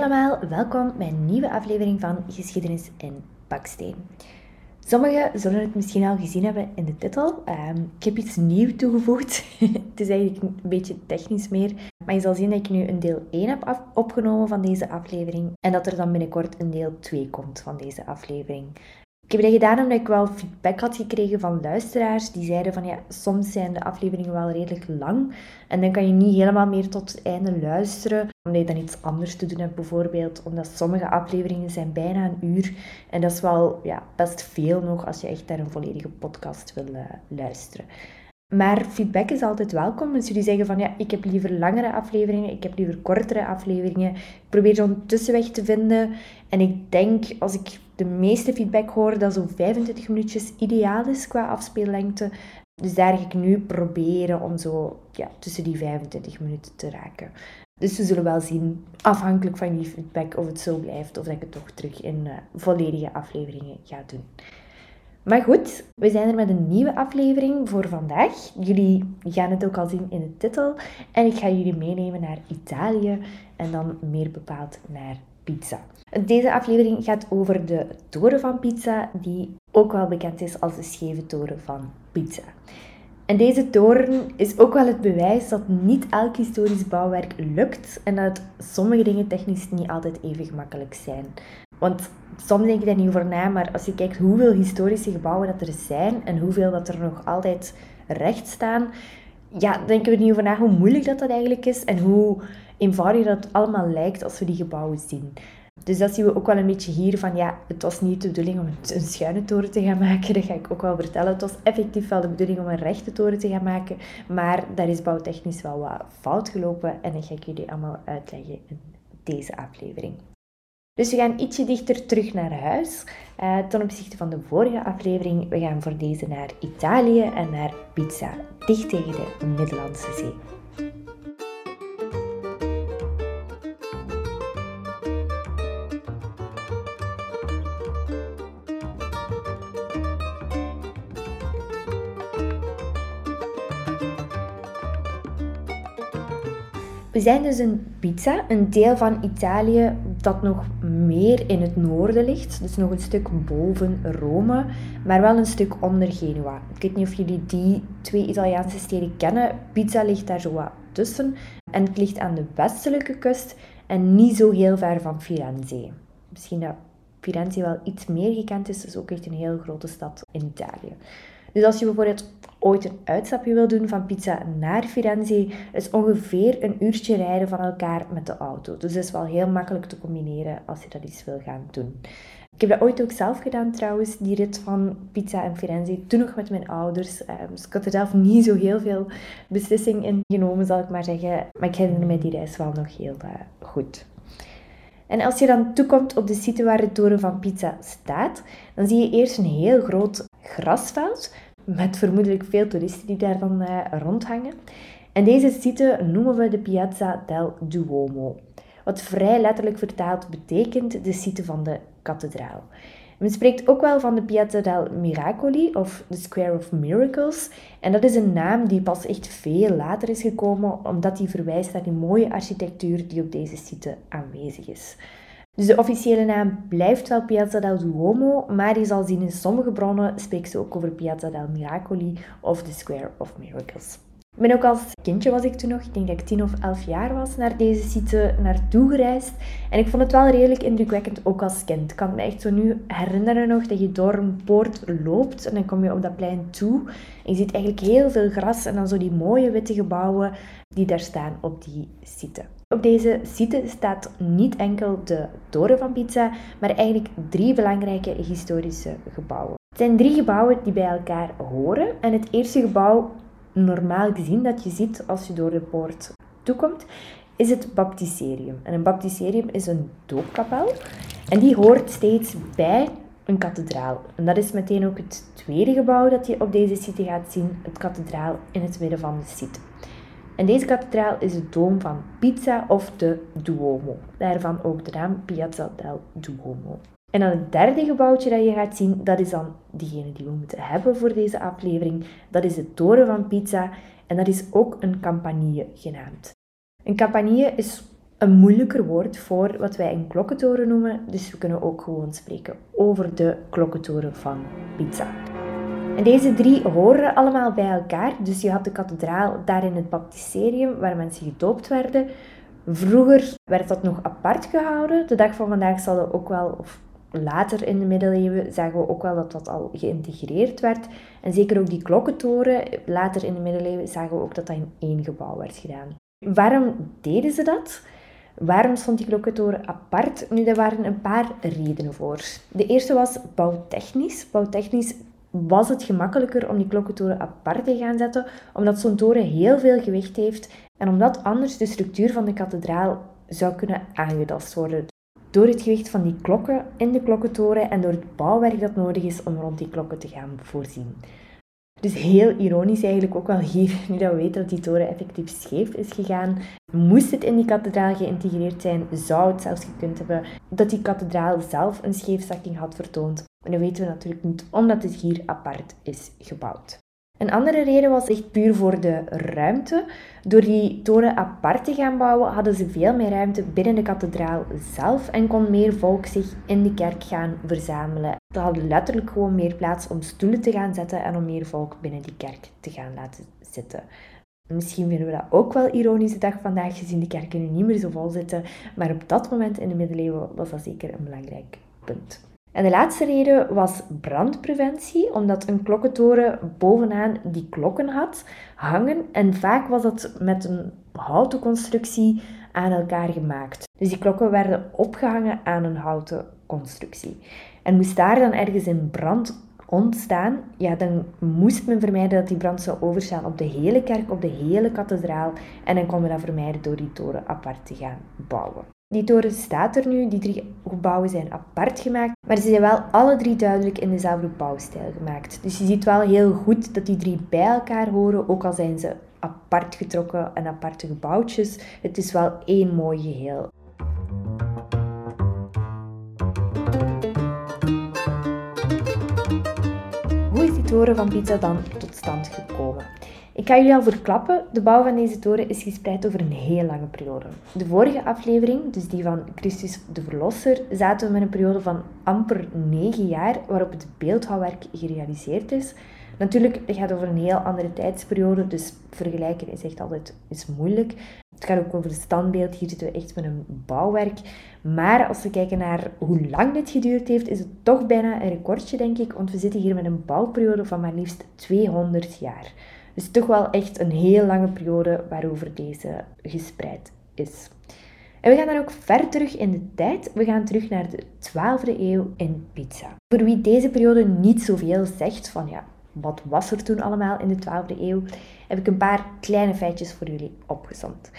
allemaal, welkom bij een nieuwe aflevering van Geschiedenis in Baksteen. Sommigen zullen het misschien al gezien hebben in de titel. Ehm, ik heb iets nieuws toegevoegd. het is eigenlijk een beetje technisch meer. Maar je zal zien dat ik nu een deel 1 heb opgenomen van deze aflevering. En dat er dan binnenkort een deel 2 komt van deze aflevering. Ik heb dat gedaan omdat ik wel feedback had gekregen van luisteraars. Die zeiden van ja, soms zijn de afleveringen wel redelijk lang. En dan kan je niet helemaal meer tot het einde luisteren. Omdat je dan iets anders te doen hebt bijvoorbeeld. Omdat sommige afleveringen zijn bijna een uur. En dat is wel ja, best veel nog als je echt naar een volledige podcast wil uh, luisteren. Maar feedback is altijd welkom. Dus jullie zeggen van ja, ik heb liever langere afleveringen, ik heb liever kortere afleveringen. Ik probeer zo'n tussenweg te vinden. En ik denk, als ik de meeste feedback hoor, dat zo'n 25 minuutjes ideaal is qua afspeellengte. Dus daar ga ik nu proberen om zo ja, tussen die 25 minuten te raken. Dus we zullen wel zien, afhankelijk van die feedback, of het zo blijft of dat ik het toch terug in uh, volledige afleveringen ga doen. Maar goed, we zijn er met een nieuwe aflevering voor vandaag. Jullie gaan het ook al zien in de titel. En ik ga jullie meenemen naar Italië en dan meer bepaald naar pizza. Deze aflevering gaat over de toren van pizza, die ook wel bekend is als de scheve toren van pizza. En deze toren is ook wel het bewijs dat niet elk historisch bouwwerk lukt en dat sommige dingen technisch niet altijd even gemakkelijk zijn. Want soms denk ik daar niet over na, maar als je kijkt hoeveel historische gebouwen dat er zijn en hoeveel dat er nog altijd recht staan, ja, denken we niet over na hoe moeilijk dat, dat eigenlijk is en hoe eenvoudig dat allemaal lijkt als we die gebouwen zien. Dus dat zien we ook wel een beetje hier van, ja, het was niet de bedoeling om een schuine toren te gaan maken. Dat ga ik ook wel vertellen. Het was effectief wel de bedoeling om een rechte toren te gaan maken. Maar daar is bouwtechnisch wel wat fout gelopen. En dat ga ik jullie allemaal uitleggen in deze aflevering. Dus we gaan ietsje dichter terug naar huis uh, ten opzichte van de vorige aflevering. We gaan voor deze naar Italië en naar Pizza, dicht tegen de Middellandse Zee. Zijn dus in Pizza, een deel van Italië dat nog meer in het noorden ligt. Dus nog een stuk boven Rome, maar wel een stuk onder Genua. Ik weet niet of jullie die twee Italiaanse steden kennen. Pizza ligt daar zo wat tussen. En het ligt aan de westelijke kust en niet zo heel ver van Firenze. Misschien dat Firenze wel iets meer gekend is, is ook echt een heel grote stad in Italië. Dus als je bijvoorbeeld ooit een uitstapje wil doen van Pizza naar Firenze, is ongeveer een uurtje rijden van elkaar met de auto. Dus dat is wel heel makkelijk te combineren als je dat eens wil gaan doen. Ik heb dat ooit ook zelf gedaan trouwens, die rit van Pizza en Firenze. Toen nog met mijn ouders. Ehm, dus ik had er zelf niet zo heel veel beslissing in genomen, zal ik maar zeggen. Maar ik herinner me die reis wel nog heel uh, goed. En als je dan toekomt op de site waar de toren van Pizza staat, dan zie je eerst een heel groot grasveld met vermoedelijk veel toeristen die daar dan uh, rondhangen. En deze site noemen we de Piazza del Duomo, wat vrij letterlijk vertaald betekent de site van de kathedraal. Men spreekt ook wel van de Piazza del Miracoli of de Square of Miracles. En dat is een naam die pas echt veel later is gekomen, omdat die verwijst naar die mooie architectuur die op deze site aanwezig is. Dus de officiële naam blijft wel Piazza del Duomo, maar je zal zien in sommige bronnen spreekt ze ook over Piazza del Miracoli of the Square of Miracles. Ik ben ook als kindje was ik toen nog, ik denk dat ik tien of elf jaar was, naar deze site naartoe gereisd. En ik vond het wel redelijk indrukwekkend, ook als kind. Ik kan me echt zo nu herinneren nog dat je door een poort loopt en dan kom je op dat plein toe. Je ziet eigenlijk heel veel gras en dan zo die mooie witte gebouwen die daar staan op die site. Op deze site staat niet enkel de toren van Pizza, maar eigenlijk drie belangrijke historische gebouwen. Het zijn drie gebouwen die bij elkaar horen. En het eerste gebouw, normaal gezien, dat je ziet als je door de poort toekomt, is het baptisterium. En een baptisterium is een doopkapel. En die hoort steeds bij een kathedraal. En dat is meteen ook het tweede gebouw dat je op deze site gaat zien, het kathedraal in het midden van de site. En deze kathedraal is de doom van Pizza of de Duomo. Daarvan ook de naam Piazza del Duomo. En dan het derde gebouwtje dat je gaat zien, dat is dan diegene die we moeten hebben voor deze aflevering. Dat is de toren van Pizza en dat is ook een campanile genaamd. Een campanile is een moeilijker woord voor wat wij een klokkentoren noemen, dus we kunnen ook gewoon spreken over de klokkentoren van Pizza. En deze drie horen allemaal bij elkaar. Dus je had de kathedraal daar in het baptisterium waar mensen gedoopt werden. Vroeger werd dat nog apart gehouden. De dag van vandaag zal dat ook wel, of later in de middeleeuwen, zagen we ook wel dat dat al geïntegreerd werd. En zeker ook die klokkentoren, later in de middeleeuwen, zagen we ook dat dat in één gebouw werd gedaan. Waarom deden ze dat? Waarom stond die klokkentoren apart? Nu, daar waren een paar redenen voor. De eerste was bouwtechnisch. Bouwtechnisch was het gemakkelijker om die klokkentoren apart te gaan zetten, omdat zo'n toren heel veel gewicht heeft en omdat anders de structuur van de kathedraal zou kunnen aangetast worden. Door het gewicht van die klokken in de klokkentoren en door het bouwwerk dat nodig is om rond die klokken te gaan voorzien. Dus heel ironisch eigenlijk ook wel hier, nu dat we weten dat die toren effectief scheef is gegaan. Moest het in die kathedraal geïntegreerd zijn, zou het zelfs gekund hebben dat die kathedraal zelf een scheefzakking had vertoond. Maar dat weten we natuurlijk niet, omdat het hier apart is gebouwd. Een andere reden was echt puur voor de ruimte. Door die toren apart te gaan bouwen, hadden ze veel meer ruimte binnen de kathedraal zelf en kon meer volk zich in de kerk gaan verzamelen. Ze hadden letterlijk gewoon meer plaats om stoelen te gaan zetten en om meer volk binnen die kerk te gaan laten zitten. Misschien vinden we dat ook wel ironische dag vandaag, gezien de kerken nu niet meer zo vol zitten, maar op dat moment in de middeleeuwen was dat zeker een belangrijk punt. En de laatste reden was brandpreventie, omdat een klokkentoren bovenaan die klokken had hangen. En vaak was dat met een houten constructie aan elkaar gemaakt. Dus die klokken werden opgehangen aan een houten constructie. En moest daar dan ergens een brand ontstaan, ja, dan moest men vermijden dat die brand zou overstaan op de hele kerk, op de hele kathedraal. En dan kon men dat vermijden door die toren apart te gaan bouwen. Die toren staat er nu, die drie gebouwen zijn apart gemaakt, maar ze zijn wel alle drie duidelijk in dezelfde bouwstijl gemaakt. Dus je ziet wel heel goed dat die drie bij elkaar horen, ook al zijn ze apart getrokken en aparte gebouwtjes. Het is wel één mooi geheel. Hoe is die toren van Pizza dan tot stand gekomen? Ga jullie al verklappen, de bouw van deze toren is gespreid over een heel lange periode. De vorige aflevering, dus die van Christus de Verlosser, zaten we met een periode van amper 9 jaar waarop het beeldhouwwerk gerealiseerd is. Natuurlijk, het gaat over een heel andere tijdsperiode, dus vergelijken is echt altijd is moeilijk. Het gaat ook over het standbeeld, hier zitten we echt met een bouwwerk. Maar als we kijken naar hoe lang dit geduurd heeft, is het toch bijna een recordje, denk ik, want we zitten hier met een bouwperiode van maar liefst 200 jaar. Dus toch wel echt een heel lange periode waarover deze gespreid is. En we gaan dan ook ver terug in de tijd. We gaan terug naar de 12e eeuw in Pizza. Voor wie deze periode niet zoveel zegt van ja, wat was er toen allemaal in de 12e eeuw, heb ik een paar kleine feitjes voor jullie opgezond.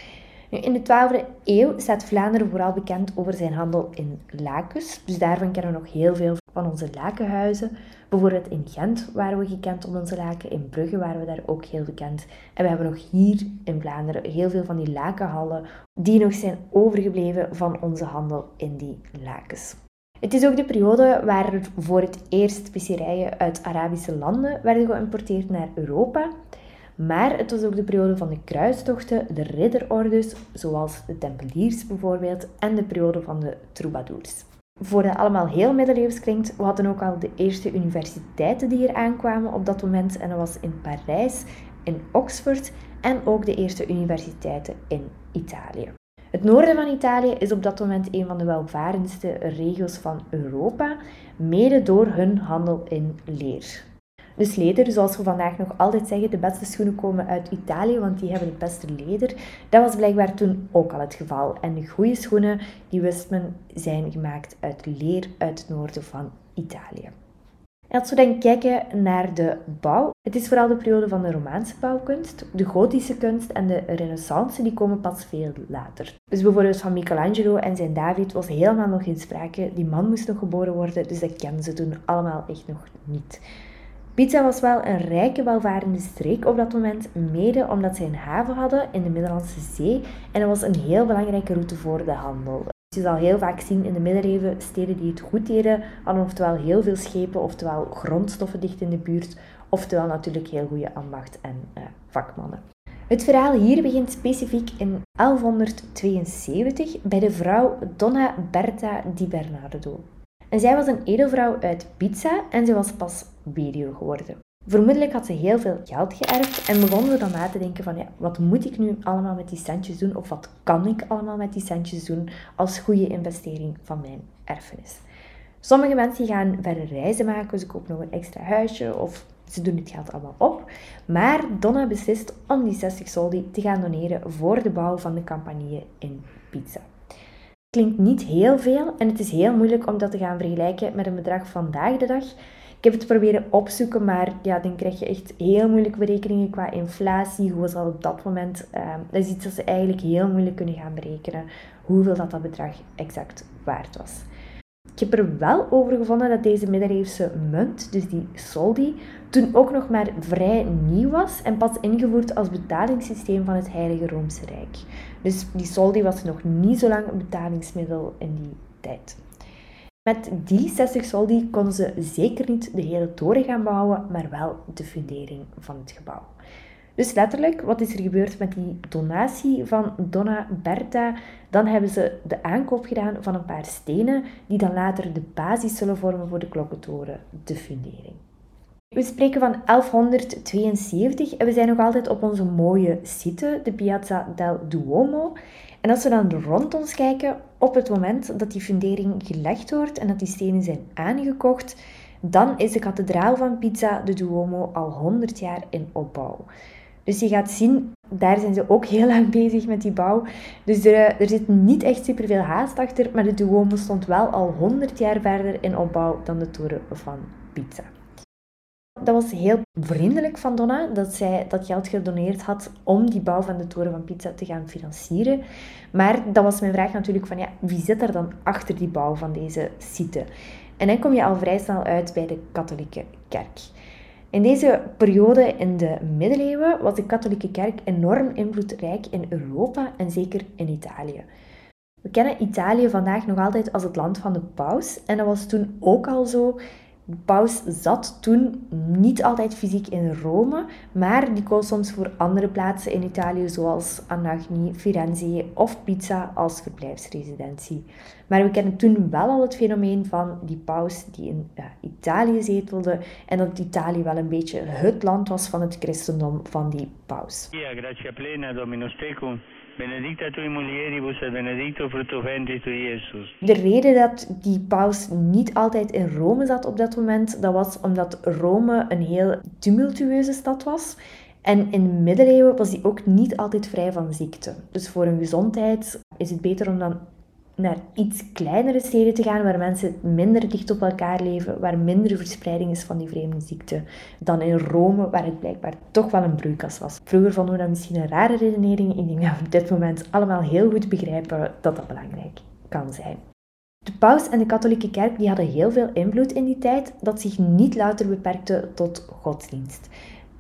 Nu, in de 12e eeuw staat Vlaanderen vooral bekend over zijn handel in lakens. Dus daarvan kennen we nog heel veel van onze lakenhuizen. Bijvoorbeeld in Gent waren we gekend om onze laken, in Brugge waren we daar ook heel bekend. En we hebben nog hier in Vlaanderen heel veel van die lakenhallen die nog zijn overgebleven van onze handel in die lakens. Het is ook de periode waar voor het eerst specerijen uit Arabische landen werden geïmporteerd naar Europa. Maar het was ook de periode van de kruistochten, de ridderordes, zoals de Tempeliers bijvoorbeeld, en de periode van de troubadours. Voor dat allemaal heel middeleeuws klinkt, we hadden ook al de eerste universiteiten die hier aankwamen op dat moment. En dat was in Parijs, in Oxford en ook de eerste universiteiten in Italië. Het noorden van Italië is op dat moment een van de welvarendste regio's van Europa, mede door hun handel in leer. Dus leder, zoals we vandaag nog altijd zeggen, de beste schoenen komen uit Italië, want die hebben het beste leder. Dat was blijkbaar toen ook al het geval. En de goede schoenen, die wist men, zijn gemaakt uit leer uit het noorden van Italië. En als we dan kijken naar de bouw, het is vooral de periode van de Romaanse bouwkunst, de gotische kunst en de renaissance, die komen pas veel later. Dus bijvoorbeeld van Michelangelo en zijn David was helemaal nog geen sprake. Die man moest nog geboren worden, dus dat kenden ze toen allemaal echt nog niet. Pizza was wel een rijke, welvarende streek op dat moment, mede omdat zij een haven hadden in de Middellandse Zee en het was een heel belangrijke route voor de handel. Je zal heel vaak zien in de middeleeuwen steden die het goed deden, hadden oftewel heel veel schepen, oftewel grondstoffen dicht in de buurt, oftewel natuurlijk heel goede ambacht en uh, vakmannen. Het verhaal hier begint specifiek in 1172 bij de vrouw Donna Berta di Bernardo. En zij was een edelvrouw uit Pizza en ze was pas weduwe geworden. Vermoedelijk had ze heel veel geld geërfd en begon ze dan na te denken van ja, wat moet ik nu allemaal met die centjes doen of wat kan ik allemaal met die centjes doen als goede investering van mijn erfenis. Sommige mensen gaan verder reizen maken, ze kopen nog een extra huisje of ze doen het geld allemaal op. Maar Donna beslist om die 60 soldi te gaan doneren voor de bouw van de campagne in Pizza. Klinkt niet heel veel en het is heel moeilijk om dat te gaan vergelijken met een bedrag vandaag de dag. Ik heb het proberen opzoeken, maar ja, dan krijg je echt heel moeilijke berekeningen qua inflatie. Hoe was dat op dat moment? Uh, dat is iets dat ze eigenlijk heel moeilijk kunnen gaan berekenen. Hoeveel dat, dat bedrag exact waard was. Ik heb er wel over gevonden dat deze middeleeuwse munt, dus die soldi, toen ook nog maar vrij nieuw was en pas ingevoerd als betalingssysteem van het Heilige Roomse Rijk. Dus die soldi was nog niet zo lang een betalingsmiddel in die tijd. Met die 60 soldi konden ze zeker niet de hele toren gaan bouwen, maar wel de fundering van het gebouw. Dus letterlijk, wat is er gebeurd met die donatie van Donna Berta? Dan hebben ze de aankoop gedaan van een paar stenen, die dan later de basis zullen vormen voor de klokkentoren, de fundering. We spreken van 1172 en we zijn nog altijd op onze mooie site, de Piazza del Duomo. En als we dan rond ons kijken, op het moment dat die fundering gelegd wordt en dat die stenen zijn aangekocht, dan is de kathedraal van Pizza, de Duomo, al 100 jaar in opbouw. Dus je gaat zien, daar zijn ze ook heel lang bezig met die bouw. Dus er, er zit niet echt superveel haast achter, maar de Duomo stond wel al 100 jaar verder in opbouw dan de toren van Pizza. Dat was heel vriendelijk van Donna dat zij dat geld gedoneerd had om die bouw van de toren van Pizza te gaan financieren. Maar dat was mijn vraag natuurlijk van ja, wie zit er dan achter die bouw van deze site? En dan kom je al vrij snel uit bij de katholieke kerk. In deze periode in de middeleeuwen was de katholieke kerk enorm invloedrijk in Europa en zeker in Italië. We kennen Italië vandaag nog altijd als het land van de paus en dat was toen ook al zo paus zat toen niet altijd fysiek in Rome, maar die koos soms voor andere plaatsen in Italië, zoals Anagni, Firenze of Pizza als verblijfsresidentie. Maar we kennen toen wel al het fenomeen van die paus die in Italië zetelde en dat Italië wel een beetje het land was van het christendom van die paus. Ja, grazie plena, Dominus tecum. Benedicta tui mulieribus et benedicto fructus ventris tui. De reden dat die paus niet altijd in Rome zat op dat moment, dat was omdat Rome een heel tumultueuze stad was. En in de middeleeuwen was die ook niet altijd vrij van ziekte. Dus voor hun gezondheid is het beter om dan naar iets kleinere steden te gaan waar mensen minder dicht op elkaar leven, waar minder verspreiding is van die vreemde ziekte, dan in Rome, waar het blijkbaar toch wel een broeikas was. Vroeger vonden we dat misschien een rare redenering. Ik denk dat we op dit moment allemaal heel goed begrijpen dat dat belangrijk kan zijn. De paus en de katholieke kerk die hadden heel veel invloed in die tijd, dat zich niet louter beperkte tot godsdienst.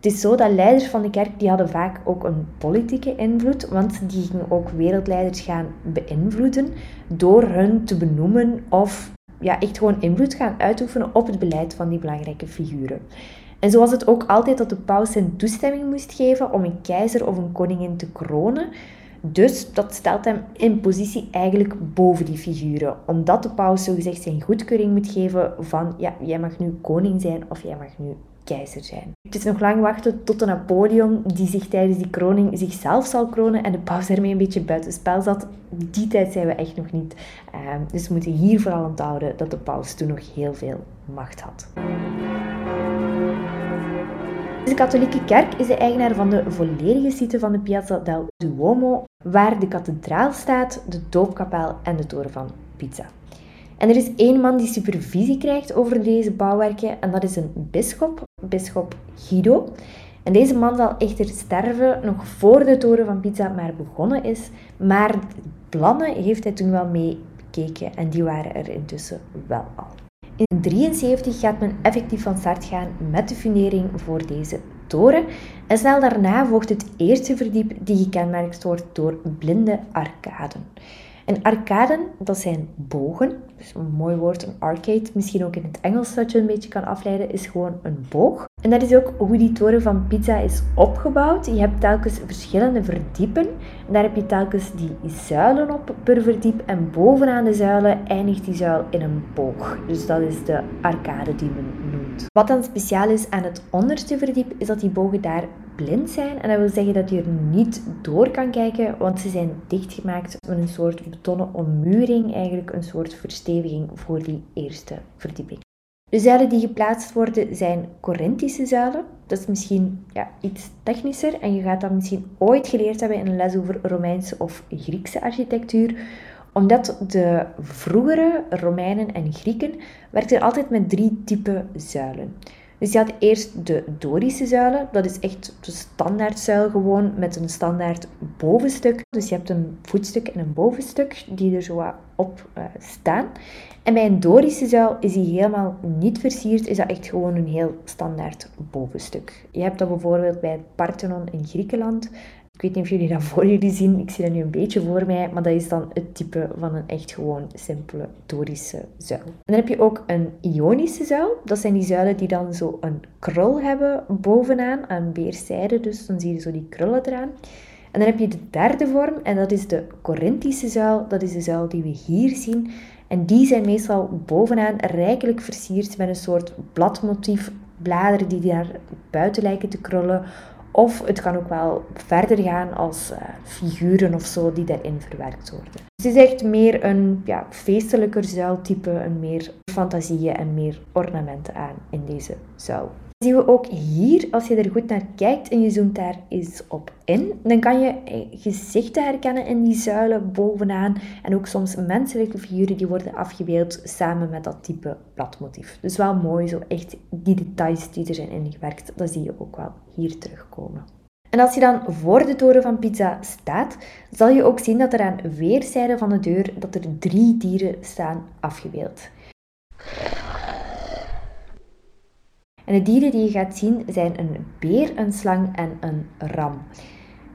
Het is zo dat leiders van de kerk die hadden vaak ook een politieke invloed, want die gingen ook wereldleiders gaan beïnvloeden door hun te benoemen of ja, echt gewoon invloed gaan uitoefenen op het beleid van die belangrijke figuren. En zo was het ook altijd dat de paus zijn toestemming moest geven om een keizer of een koningin te kronen. Dus dat stelt hem in positie eigenlijk boven die figuren. Omdat de paus zogezegd zijn goedkeuring moet geven van ja, jij mag nu koning zijn of jij mag nu keizer zijn. Het is nog lang wachten tot de Napoleon, die zich tijdens die kroning zichzelf zal kronen en de paus ermee een beetje buitenspel zat. Die tijd zijn we echt nog niet. Ehm, dus we moeten hier vooral onthouden dat de paus toen nog heel veel macht had. De katholieke kerk is de eigenaar van de volledige site van de Piazza del Duomo, waar de kathedraal staat, de doopkapel en de toren van Pizza. En er is één man die supervisie krijgt over deze bouwwerken en dat is een bisschop, bisschop Guido. En deze man zal echter sterven nog voor de toren van Pizza maar begonnen is. Maar plannen heeft hij toen wel meegekeken en die waren er intussen wel al. In 1973 gaat men effectief van start gaan met de fundering voor deze toren. En snel daarna volgt het eerste verdiep die gekenmerkt wordt door blinde arcaden. En arcaden, dat zijn bogen. Een mooi woord, een arcade. Misschien ook in het Engels dat je een beetje kan afleiden, is gewoon een boog. En dat is ook hoe die toren van Pisa is opgebouwd. Je hebt telkens verschillende verdiepen. Daar heb je telkens die zuilen op per verdiep. En bovenaan de zuilen eindigt die zuil in een boog. Dus dat is de arcade die men noemt. Wat dan speciaal is aan het onderste verdiep, is dat die bogen daar blind zijn. En dat wil zeggen dat je er niet door kan kijken, want ze zijn dichtgemaakt met een soort betonnen ommuring. Eigenlijk een soort voor die eerste verdieping. De zuilen die geplaatst worden zijn Corinthische zuilen. Dat is misschien ja, iets technischer en je gaat dat misschien ooit geleerd hebben in een les over Romeinse of Griekse architectuur. Omdat de vroegere Romeinen en Grieken werkten altijd met drie typen zuilen. Dus je had eerst de Dorische zuilen. Dat is echt de standaardzuil gewoon met een standaard bovenstuk. Dus je hebt een voetstuk en een bovenstuk die er zo op uh, staan. En bij een Dorische zuil is die helemaal niet versierd, is dat echt gewoon een heel standaard bovenstuk. Je hebt dat bijvoorbeeld bij het Parthenon in Griekenland. Ik weet niet of jullie dat voor jullie zien, ik zie dat nu een beetje voor mij, maar dat is dan het type van een echt gewoon simpele Dorische zuil. En dan heb je ook een Ionische zuil. Dat zijn die zuilen die dan zo een krul hebben bovenaan, aan weerszijden, dus dan zie je zo die krullen eraan. En dan heb je de derde vorm, en dat is de Corinthische zuil. Dat is de zuil die we hier zien. En die zijn meestal bovenaan rijkelijk versierd met een soort bladmotief, bladeren die daar buiten lijken te krullen. Of het kan ook wel verder gaan als uh, figuren of zo die daarin verwerkt worden. Dus het is echt meer een ja, feestelijker zuiltype, een meer fantasieën en meer ornamenten aan in deze zuil zien we ook hier, als je er goed naar kijkt en je zoomt daar eens op in, dan kan je eh, gezichten herkennen in die zuilen bovenaan. En ook soms menselijke figuren die worden afgebeeld samen met dat type bladmotief. Dus wel mooi, zo echt die details die er zijn ingewerkt, dat zie je ook wel hier terugkomen. En als je dan voor de toren van Pizza staat, zal je ook zien dat er aan weerszijden van de deur dat er drie dieren staan afgebeeld. En de dieren die je gaat zien zijn een beer, een slang en een ram.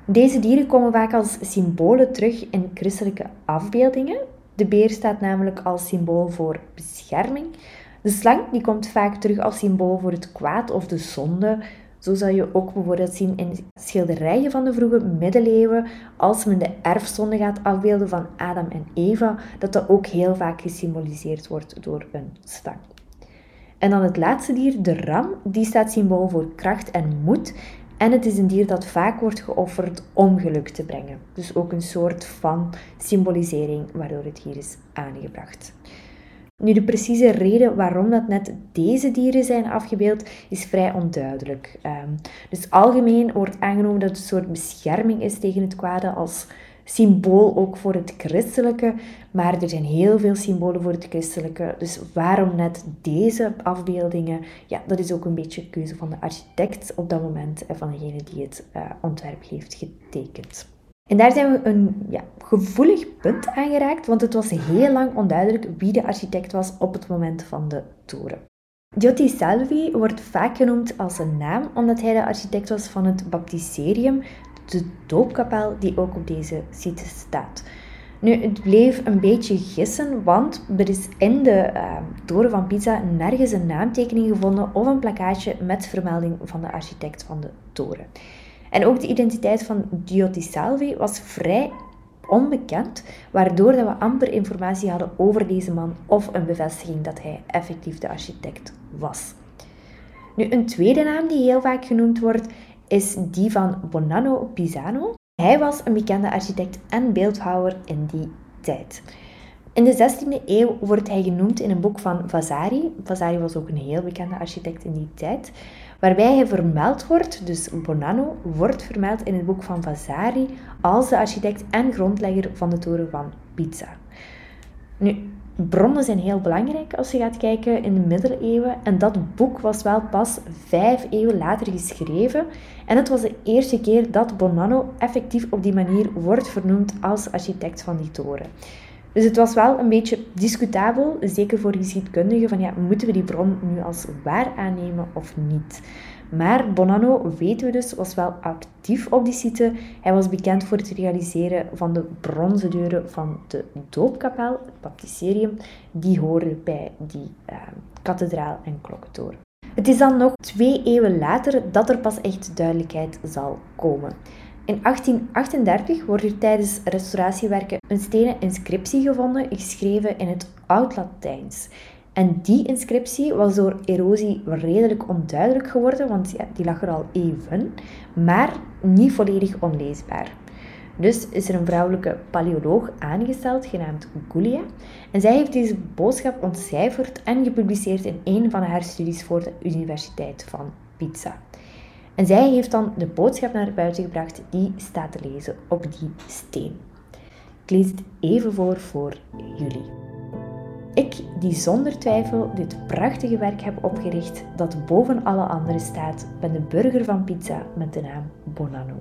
Deze dieren komen vaak als symbolen terug in christelijke afbeeldingen. De beer staat namelijk als symbool voor bescherming. De slang die komt vaak terug als symbool voor het kwaad of de zonde. Zo zal je ook bijvoorbeeld zien in schilderijen van de vroege middeleeuwen, als men de erfzonde gaat afbeelden van Adam en Eva, dat dat ook heel vaak gesymboliseerd wordt door een slang. En dan het laatste dier, de ram, die staat symbool voor kracht en moed. En het is een dier dat vaak wordt geofferd om geluk te brengen. Dus ook een soort van symbolisering waardoor het hier is aangebracht. Nu, de precieze reden waarom dat net deze dieren zijn afgebeeld, is vrij onduidelijk. Um, dus algemeen wordt aangenomen dat het een soort bescherming is tegen het kwade als symbool ook voor het christelijke, maar er zijn heel veel symbolen voor het christelijke. Dus waarom net deze afbeeldingen? Ja, dat is ook een beetje keuze van de architect op dat moment en van degene die het uh, ontwerp heeft getekend. En daar zijn we een ja, gevoelig punt aangeraakt, want het was heel lang onduidelijk wie de architect was op het moment van de toren. Giotti Salvi wordt vaak genoemd als een naam omdat hij de architect was van het baptisterium, de doopkapel die ook op deze site staat. Nu, het bleef een beetje gissen, want er is in de uh, toren van Pisa nergens een naamtekening gevonden of een plakkaatje met vermelding van de architect van de toren. En ook de identiteit van Giotti Salvi was vrij onbekend, waardoor dat we amper informatie hadden over deze man of een bevestiging dat hij effectief de architect was. Nu, een tweede naam die heel vaak genoemd wordt, is die van Bonanno Pisano. Hij was een bekende architect en beeldhouwer in die tijd. In de 16e eeuw wordt hij genoemd in een boek van Vasari. Vasari was ook een heel bekende architect in die tijd. Waarbij hij vermeld wordt, dus Bonanno wordt vermeld in het boek van Vasari als de architect en grondlegger van de toren van Pisa. Nu, bronnen zijn heel belangrijk als je gaat kijken in de middeleeuwen. En dat boek was wel pas vijf eeuwen later geschreven. En het was de eerste keer dat Bonanno effectief op die manier wordt vernoemd als architect van die toren. Dus het was wel een beetje discutabel, zeker voor geschiedkundigen, van ja, moeten we die bron nu als waar aannemen of niet? Maar Bonanno, weten we dus, was wel actief op die site. Hij was bekend voor het realiseren van de bronzen deuren van de doopkapel, het baptisterium. Die horen bij die uh, kathedraal en klokkentoren. Het is dan nog twee eeuwen later dat er pas echt duidelijkheid zal komen. In 1838 wordt er tijdens restauratiewerken een stenen inscriptie gevonden, geschreven in het Oud-Latijns. En die inscriptie was door erosie redelijk onduidelijk geworden, want ja, die lag er al eeuwen, maar niet volledig onleesbaar. Dus is er een vrouwelijke paleoloog aangesteld, genaamd Gulia. En zij heeft deze boodschap ontcijferd en gepubliceerd in een van haar studies voor de Universiteit van Pisa. En zij heeft dan de boodschap naar buiten gebracht die staat te lezen op die steen. Ik lees het even voor voor jullie. Ik, die zonder twijfel dit prachtige werk heb opgericht, dat boven alle andere staat, ben de burger van Pizza met de naam Bonanno.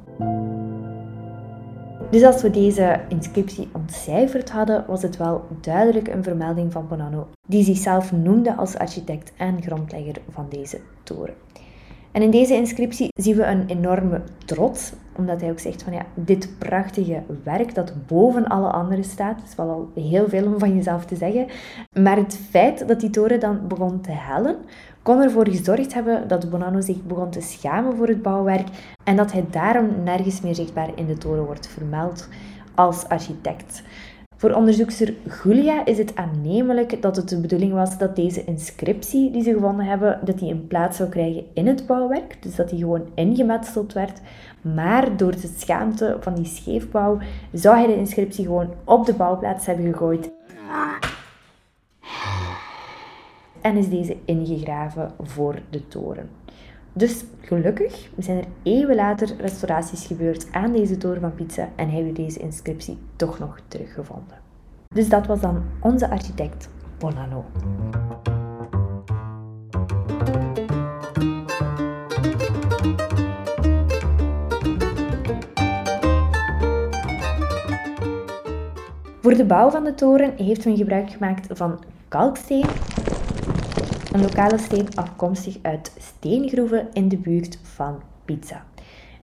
Dus als we deze inscriptie ontcijferd hadden, was het wel duidelijk een vermelding van Bonanno, die zichzelf noemde als architect en grondlegger van deze toren. En in deze inscriptie zien we een enorme trots, omdat hij ook zegt van ja, dit prachtige werk dat boven alle andere staat, is wel al heel veel om van jezelf te zeggen, maar het feit dat die toren dan begon te hellen, kon ervoor gezorgd hebben dat Bonanno zich begon te schamen voor het bouwwerk en dat hij daarom nergens meer zichtbaar in de toren wordt vermeld als architect. Voor onderzoekster Julia is het aannemelijk dat het de bedoeling was dat deze inscriptie die ze gevonden hebben, dat die een plaats zou krijgen in het bouwwerk. Dus dat die gewoon ingemetseld werd. Maar door de schaamte van die scheefbouw zou hij de inscriptie gewoon op de bouwplaats hebben gegooid. En is deze ingegraven voor de toren. Dus gelukkig zijn er eeuwen later restauraties gebeurd aan deze toren van Pizza en hebben we deze inscriptie toch nog teruggevonden. Dus dat was dan onze architect Bonanno. Voor de bouw van de toren heeft men gebruik gemaakt van kalksteen een lokale steen afkomstig uit steengroeven in de buurt van Pizza.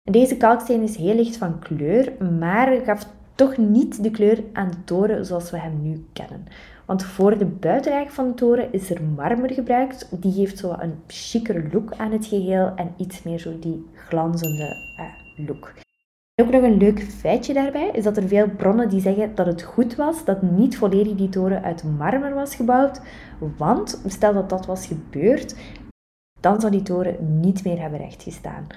Deze kalksteen is heel licht van kleur, maar gaf toch niet de kleur aan de toren zoals we hem nu kennen. Want voor de buitenlaag van de toren is er marmer gebruikt. Die geeft zo een chicere look aan het geheel en iets meer zo die glanzende uh, look. Ook nog een leuk feitje daarbij is dat er veel bronnen die zeggen dat het goed was dat niet volledig die toren uit marmer was gebouwd, want stel dat dat was gebeurd, dan zou die toren niet meer hebben rechtgestaan.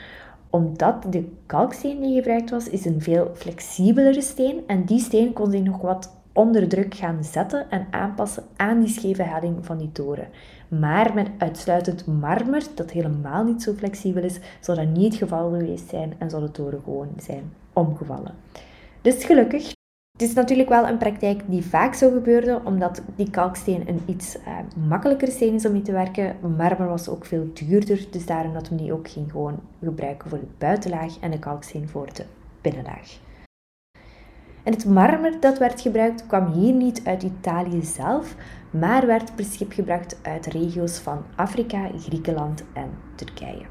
Omdat de kalksteen die gebruikt was, is een veel flexibelere steen en die steen kon zich nog wat onder druk gaan zetten en aanpassen aan die scheve helling van die toren. Maar met uitsluitend marmer, dat helemaal niet zo flexibel is, zou dat niet het geval geweest zijn en zou de toren gewoon zijn omgevallen. Dus gelukkig. Het is natuurlijk wel een praktijk die vaak zo gebeurde, omdat die kalksteen een iets eh, makkelijker steen is om mee te werken. Marmer was ook veel duurder, dus daarom dat we die ook ging gewoon gebruiken voor de buitenlaag en de kalksteen voor de binnenlaag. En het marmer dat werd gebruikt kwam hier niet uit Italië zelf, maar werd per schip gebracht uit regio's van Afrika, Griekenland en Turkije.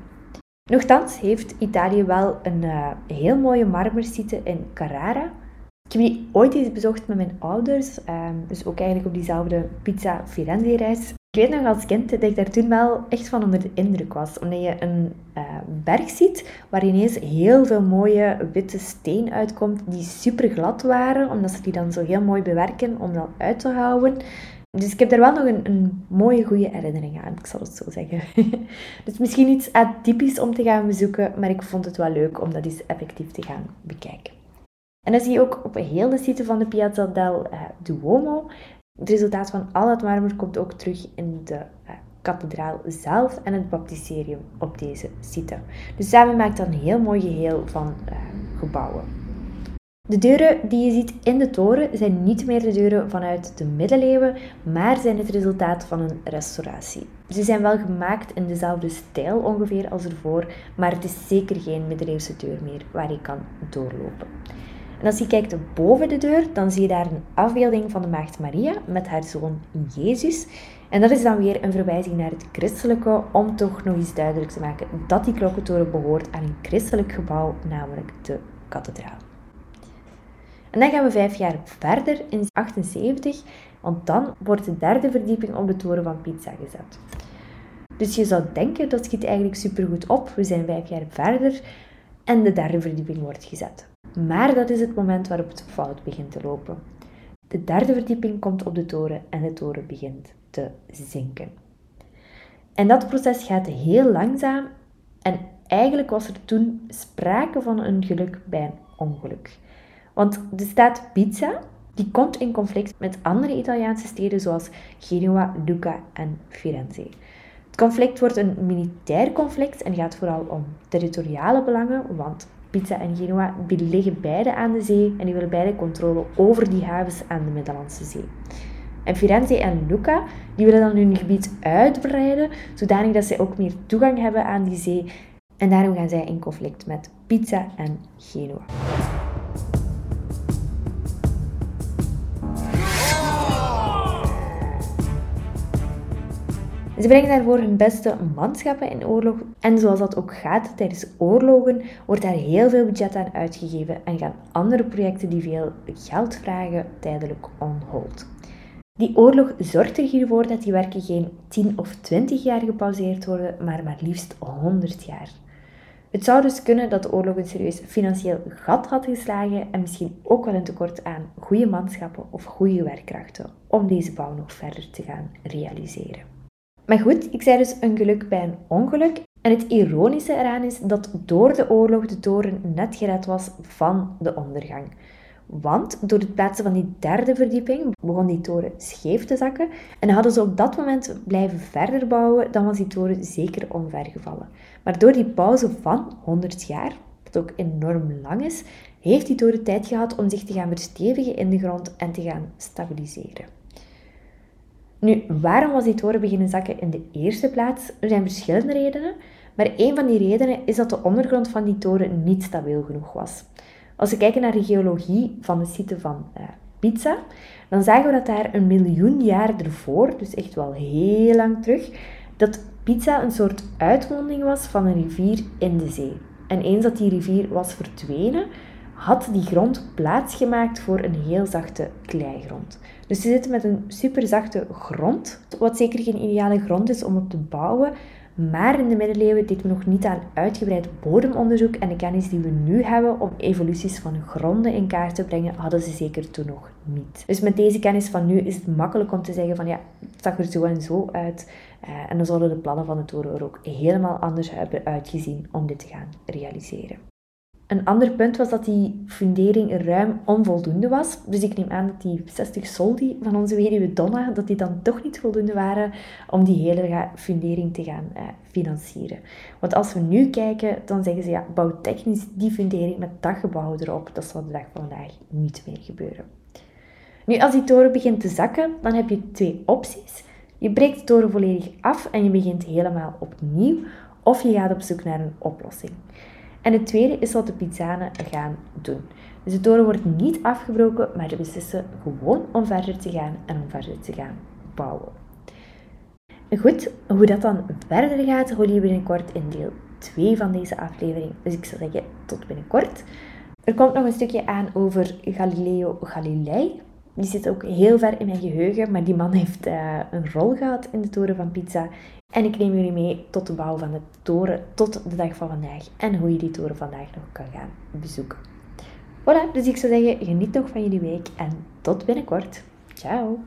Nochtans heeft Italië wel een uh, heel mooie marmersite in Carrara. Ik heb die ooit eens bezocht met mijn ouders, uh, dus ook eigenlijk op diezelfde Pizza Firenze-reis. Ik weet nog als kind dat ik daar toen wel echt van onder de indruk was. Omdat je een uh, berg ziet waar ineens heel veel mooie witte steen uitkomt die super glad waren. Omdat ze die dan zo heel mooi bewerken om dat uit te houden. Dus ik heb daar wel nog een, een mooie, goede herinnering aan, ik zal het zo zeggen. dus misschien iets atypisch om te gaan bezoeken, maar ik vond het wel leuk om dat eens effectief te gaan bekijken. En dan zie je ook op heel de site van de Piazza del uh, Duomo het resultaat van al het marmer komt ook terug in de uh, kathedraal zelf en het baptisterium op deze site. Dus samen maakt dat een heel mooi geheel van uh, gebouwen. De deuren die je ziet in de toren zijn niet meer de deuren vanuit de middeleeuwen, maar zijn het resultaat van een restauratie. Ze zijn wel gemaakt in dezelfde stijl ongeveer als ervoor, maar het is zeker geen middeleeuwse deur meer waar je kan doorlopen. En als je kijkt boven de deur, dan zie je daar een afbeelding van de Maagd Maria met haar zoon Jezus. En dat is dan weer een verwijzing naar het christelijke, om toch nog eens duidelijk te maken dat die klokkentoren behoort aan een christelijk gebouw, namelijk de kathedraal. En dan gaan we vijf jaar verder in 78, want dan wordt de derde verdieping op de toren van Pizza gezet. Dus je zou denken dat schiet eigenlijk supergoed op. We zijn vijf jaar verder en de derde verdieping wordt gezet. Maar dat is het moment waarop het fout begint te lopen. De derde verdieping komt op de toren en de toren begint te zinken. En dat proces gaat heel langzaam en eigenlijk was er toen sprake van een geluk bij een ongeluk. Want de staat Pizza die komt in conflict met andere Italiaanse steden zoals Genua, Lucca en Firenze. Het conflict wordt een militair conflict en gaat vooral om territoriale belangen, want Pizza en Genua liggen beide aan de zee en die willen beide controle over die havens aan de Middellandse Zee. En Firenze en Lucca die willen dan hun gebied uitbreiden, zodanig dat zij ook meer toegang hebben aan die zee. En daarom gaan zij in conflict met Pizza en Genua. Ze brengen daarvoor hun beste manschappen in oorlog. En zoals dat ook gaat tijdens oorlogen, wordt daar heel veel budget aan uitgegeven en gaan andere projecten die veel geld vragen tijdelijk on hold. Die oorlog zorgt er hiervoor dat die werken geen 10 of 20 jaar gepauzeerd worden, maar maar liefst 100 jaar. Het zou dus kunnen dat de oorlog een serieus financieel gat had geslagen en misschien ook wel een tekort aan goede manschappen of goede werkkrachten om deze bouw nog verder te gaan realiseren. Maar goed, ik zei dus een geluk bij een ongeluk. En het ironische eraan is dat door de oorlog de toren net gered was van de ondergang. Want door het plaatsen van die derde verdieping begon die toren scheef te zakken. En hadden ze op dat moment blijven verder bouwen, dan was die toren zeker omvergevallen. Maar door die pauze van 100 jaar, wat ook enorm lang is, heeft die toren tijd gehad om zich te gaan verstevigen in de grond en te gaan stabiliseren. Nu, waarom was die toren beginnen zakken in de eerste plaats? Er zijn verschillende redenen, maar een van die redenen is dat de ondergrond van die toren niet stabiel genoeg was. Als we kijken naar de geologie van de site van uh, Pizza, dan zagen we dat daar een miljoen jaar ervoor, dus echt wel heel lang terug, dat Pizza een soort uitmonding was van een rivier in de zee. En eens dat die rivier was verdwenen, had die grond plaatsgemaakt voor een heel zachte kleigrond. Dus ze zitten met een superzachte grond, wat zeker geen ideale grond is om op te bouwen. Maar in de middeleeuwen deden we nog niet aan uitgebreid bodemonderzoek en de kennis die we nu hebben om evoluties van gronden in kaart te brengen, hadden ze zeker toen nog niet. Dus met deze kennis van nu is het makkelijk om te zeggen van ja, het zag er zo en zo uit. Uh, en dan zouden de plannen van de toren er ook helemaal anders hebben uitgezien om dit te gaan realiseren. Een ander punt was dat die fundering ruim onvoldoende was. Dus ik neem aan dat die 60 soldi van onze weduwe Donna, dat die dan toch niet voldoende waren om die hele fundering te gaan eh, financieren. Want als we nu kijken, dan zeggen ze ja, bouw technisch die fundering met dat gebouw erop. Dat zal de dag van vandaag niet meer gebeuren. Nu, als die toren begint te zakken, dan heb je twee opties. Je breekt de toren volledig af en je begint helemaal opnieuw. Of je gaat op zoek naar een oplossing. En het tweede is wat de Pizzanen gaan doen. Dus de toren wordt niet afgebroken, maar ze beslissen gewoon om verder te gaan en om verder te gaan bouwen. Goed, hoe dat dan verder gaat, hoor je binnenkort in deel 2 van deze aflevering. Dus ik zou zeggen, tot binnenkort. Er komt nog een stukje aan over Galileo Galilei. Die zit ook heel ver in mijn geheugen, maar die man heeft uh, een rol gehad in de toren van Pizza. En ik neem jullie mee tot de bouw van de toren tot de dag van vandaag en hoe je die toren vandaag nog kan gaan bezoeken. Voilà, dus ik zou zeggen, geniet nog van jullie week en tot binnenkort. Ciao!